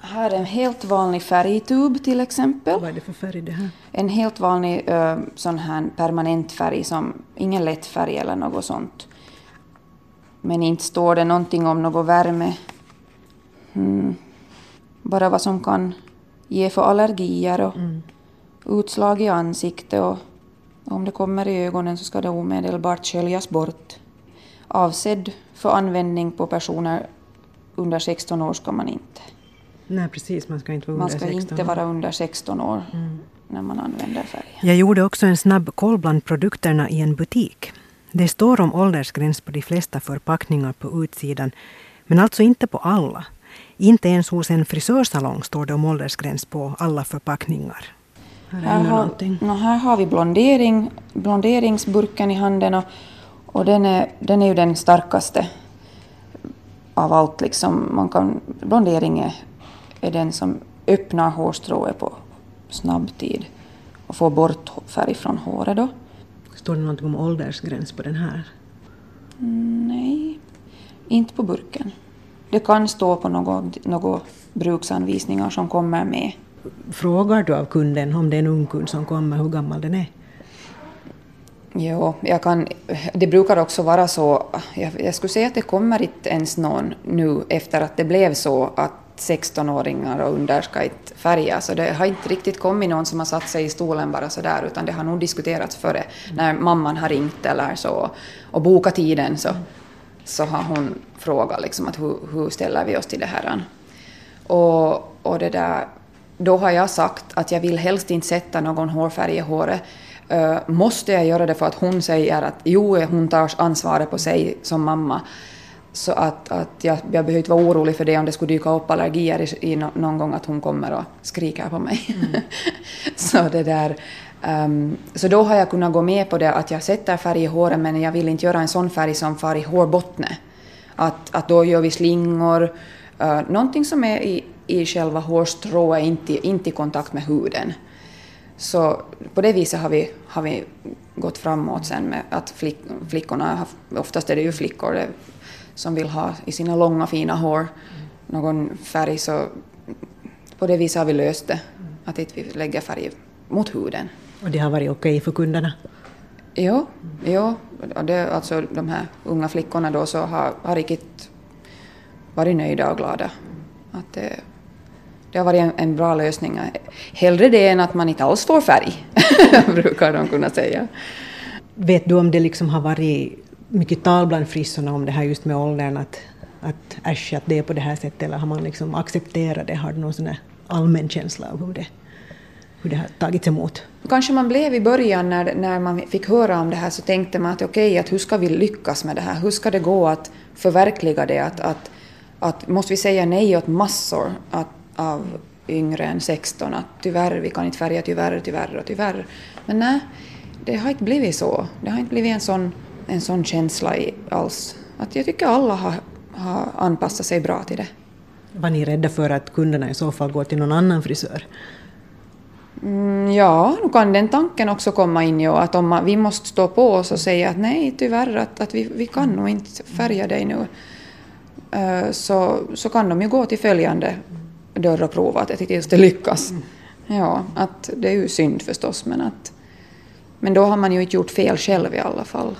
Här är en helt vanlig färgtub till exempel. Vad är det för färg det här? En helt vanlig uh, sån här permanent färg, som, ingen lätt färg eller något sånt. Men inte står det någonting om någon värme. Mm. Bara vad som kan ge för allergier och mm. utslag i ansiktet. Och om det kommer i ögonen så ska det omedelbart sköljas bort. Avsedd för användning på personer under 16 år ska man inte. Nej, precis. Man ska inte vara under 16 år. Man ska inte vara under 16 år mm. när man använder färgen. Jag gjorde också en snabb koll bland produkterna i en butik. Det står om åldersgräns på de flesta förpackningar på utsidan, men alltså inte på alla. Inte ens hos en frisörsalong står det om åldersgräns på alla förpackningar. Här, här, har, no, här har vi blondering, blonderingsburken i handen och, och den, är, den är ju den starkaste av allt. Liksom. Man kan, blondering är, är den som öppnar hårstrået på snabb tid och får bort färg från håret. Då. Står det någonting om åldersgräns på den här? Mm, nej, inte på burken. Det kan stå på något, något bruksanvisningar som kommer med. Frågar du av kunden, om det är en ung kund som kommer, hur gammal den är? Jo, jag kan, det brukar också vara så, jag, jag skulle säga att det kommer inte ens någon nu efter att det blev så att 16-åringar och under ska inte färga, så det har inte riktigt kommit någon som har satt sig i stolen bara så där, utan det har nog diskuterats före, när mamman har ringt eller så och bokat tiden så, så har hon frågat liksom att hur, hur ställer vi oss till det här. Och, och det där, då har jag sagt att jag vill helst inte sätta någon hårfärg i håret. Uh, måste jag göra det för att hon säger att jo, hon tar ansvaret på sig som mamma. Så att, att jag, jag behöver inte vara orolig för det om det skulle dyka upp allergier i, i någon gång att hon kommer och skriker på mig. Mm. så det där... Um, så då har jag kunnat gå med på det att jag sätter färg i håret men jag vill inte göra en sån färg som far i hårbottnet. Att, att då gör vi slingor, uh, någonting som är i, i själva hårstrået, inte, inte i kontakt med huden. Så på det viset har vi, har vi gått framåt sen med att flick, flickorna, oftast är det ju flickor det, som vill ha i sina långa fina hår någon färg, så på det viset har vi löst det. Att inte vi lägger färg mot huden. Och det har varit okej okay för kunderna? Jo, jo. Det, alltså de här unga flickorna då så har, har riktigt varit nöjda och glada. Att det, det har varit en, en, bra lösning. Hellre det än att man inte alls får färg, brukar de kunna säga. Vet du om det liksom har varit mycket tal bland frissorna om det här just med åldern, att, att äsch, att det är på det här sättet, eller har man liksom accepterat det? Har du någon sån allmän känsla av hur det, hur det har tagits emot? Kanske man blev i början när, när man fick höra om det här så tänkte man att okej, okay, att hur ska vi lyckas med det här? Hur ska det gå att förverkliga det? Att, att, att måste vi säga nej åt massor att, av yngre än 16? Att tyvärr, vi kan inte färga tyvärr, tyvärr och tyvärr. Men nej, det har inte blivit så. Det har inte blivit en sån, en sån känsla i, alls. Att jag tycker alla har, har anpassat sig bra till det. Var ni rädda för att kunderna i så fall går till någon annan frisör? Mm, ja, nu kan den tanken också komma in ju, att om man, vi måste stå på oss och säga att nej, tyvärr, att, att vi, vi kan nog inte färga dig nu, uh, så, så kan de ju gå till följande dörr och prova det just det lyckas. Ja, att det är ju synd förstås, men att men då har man ju inte gjort fel själv i alla fall.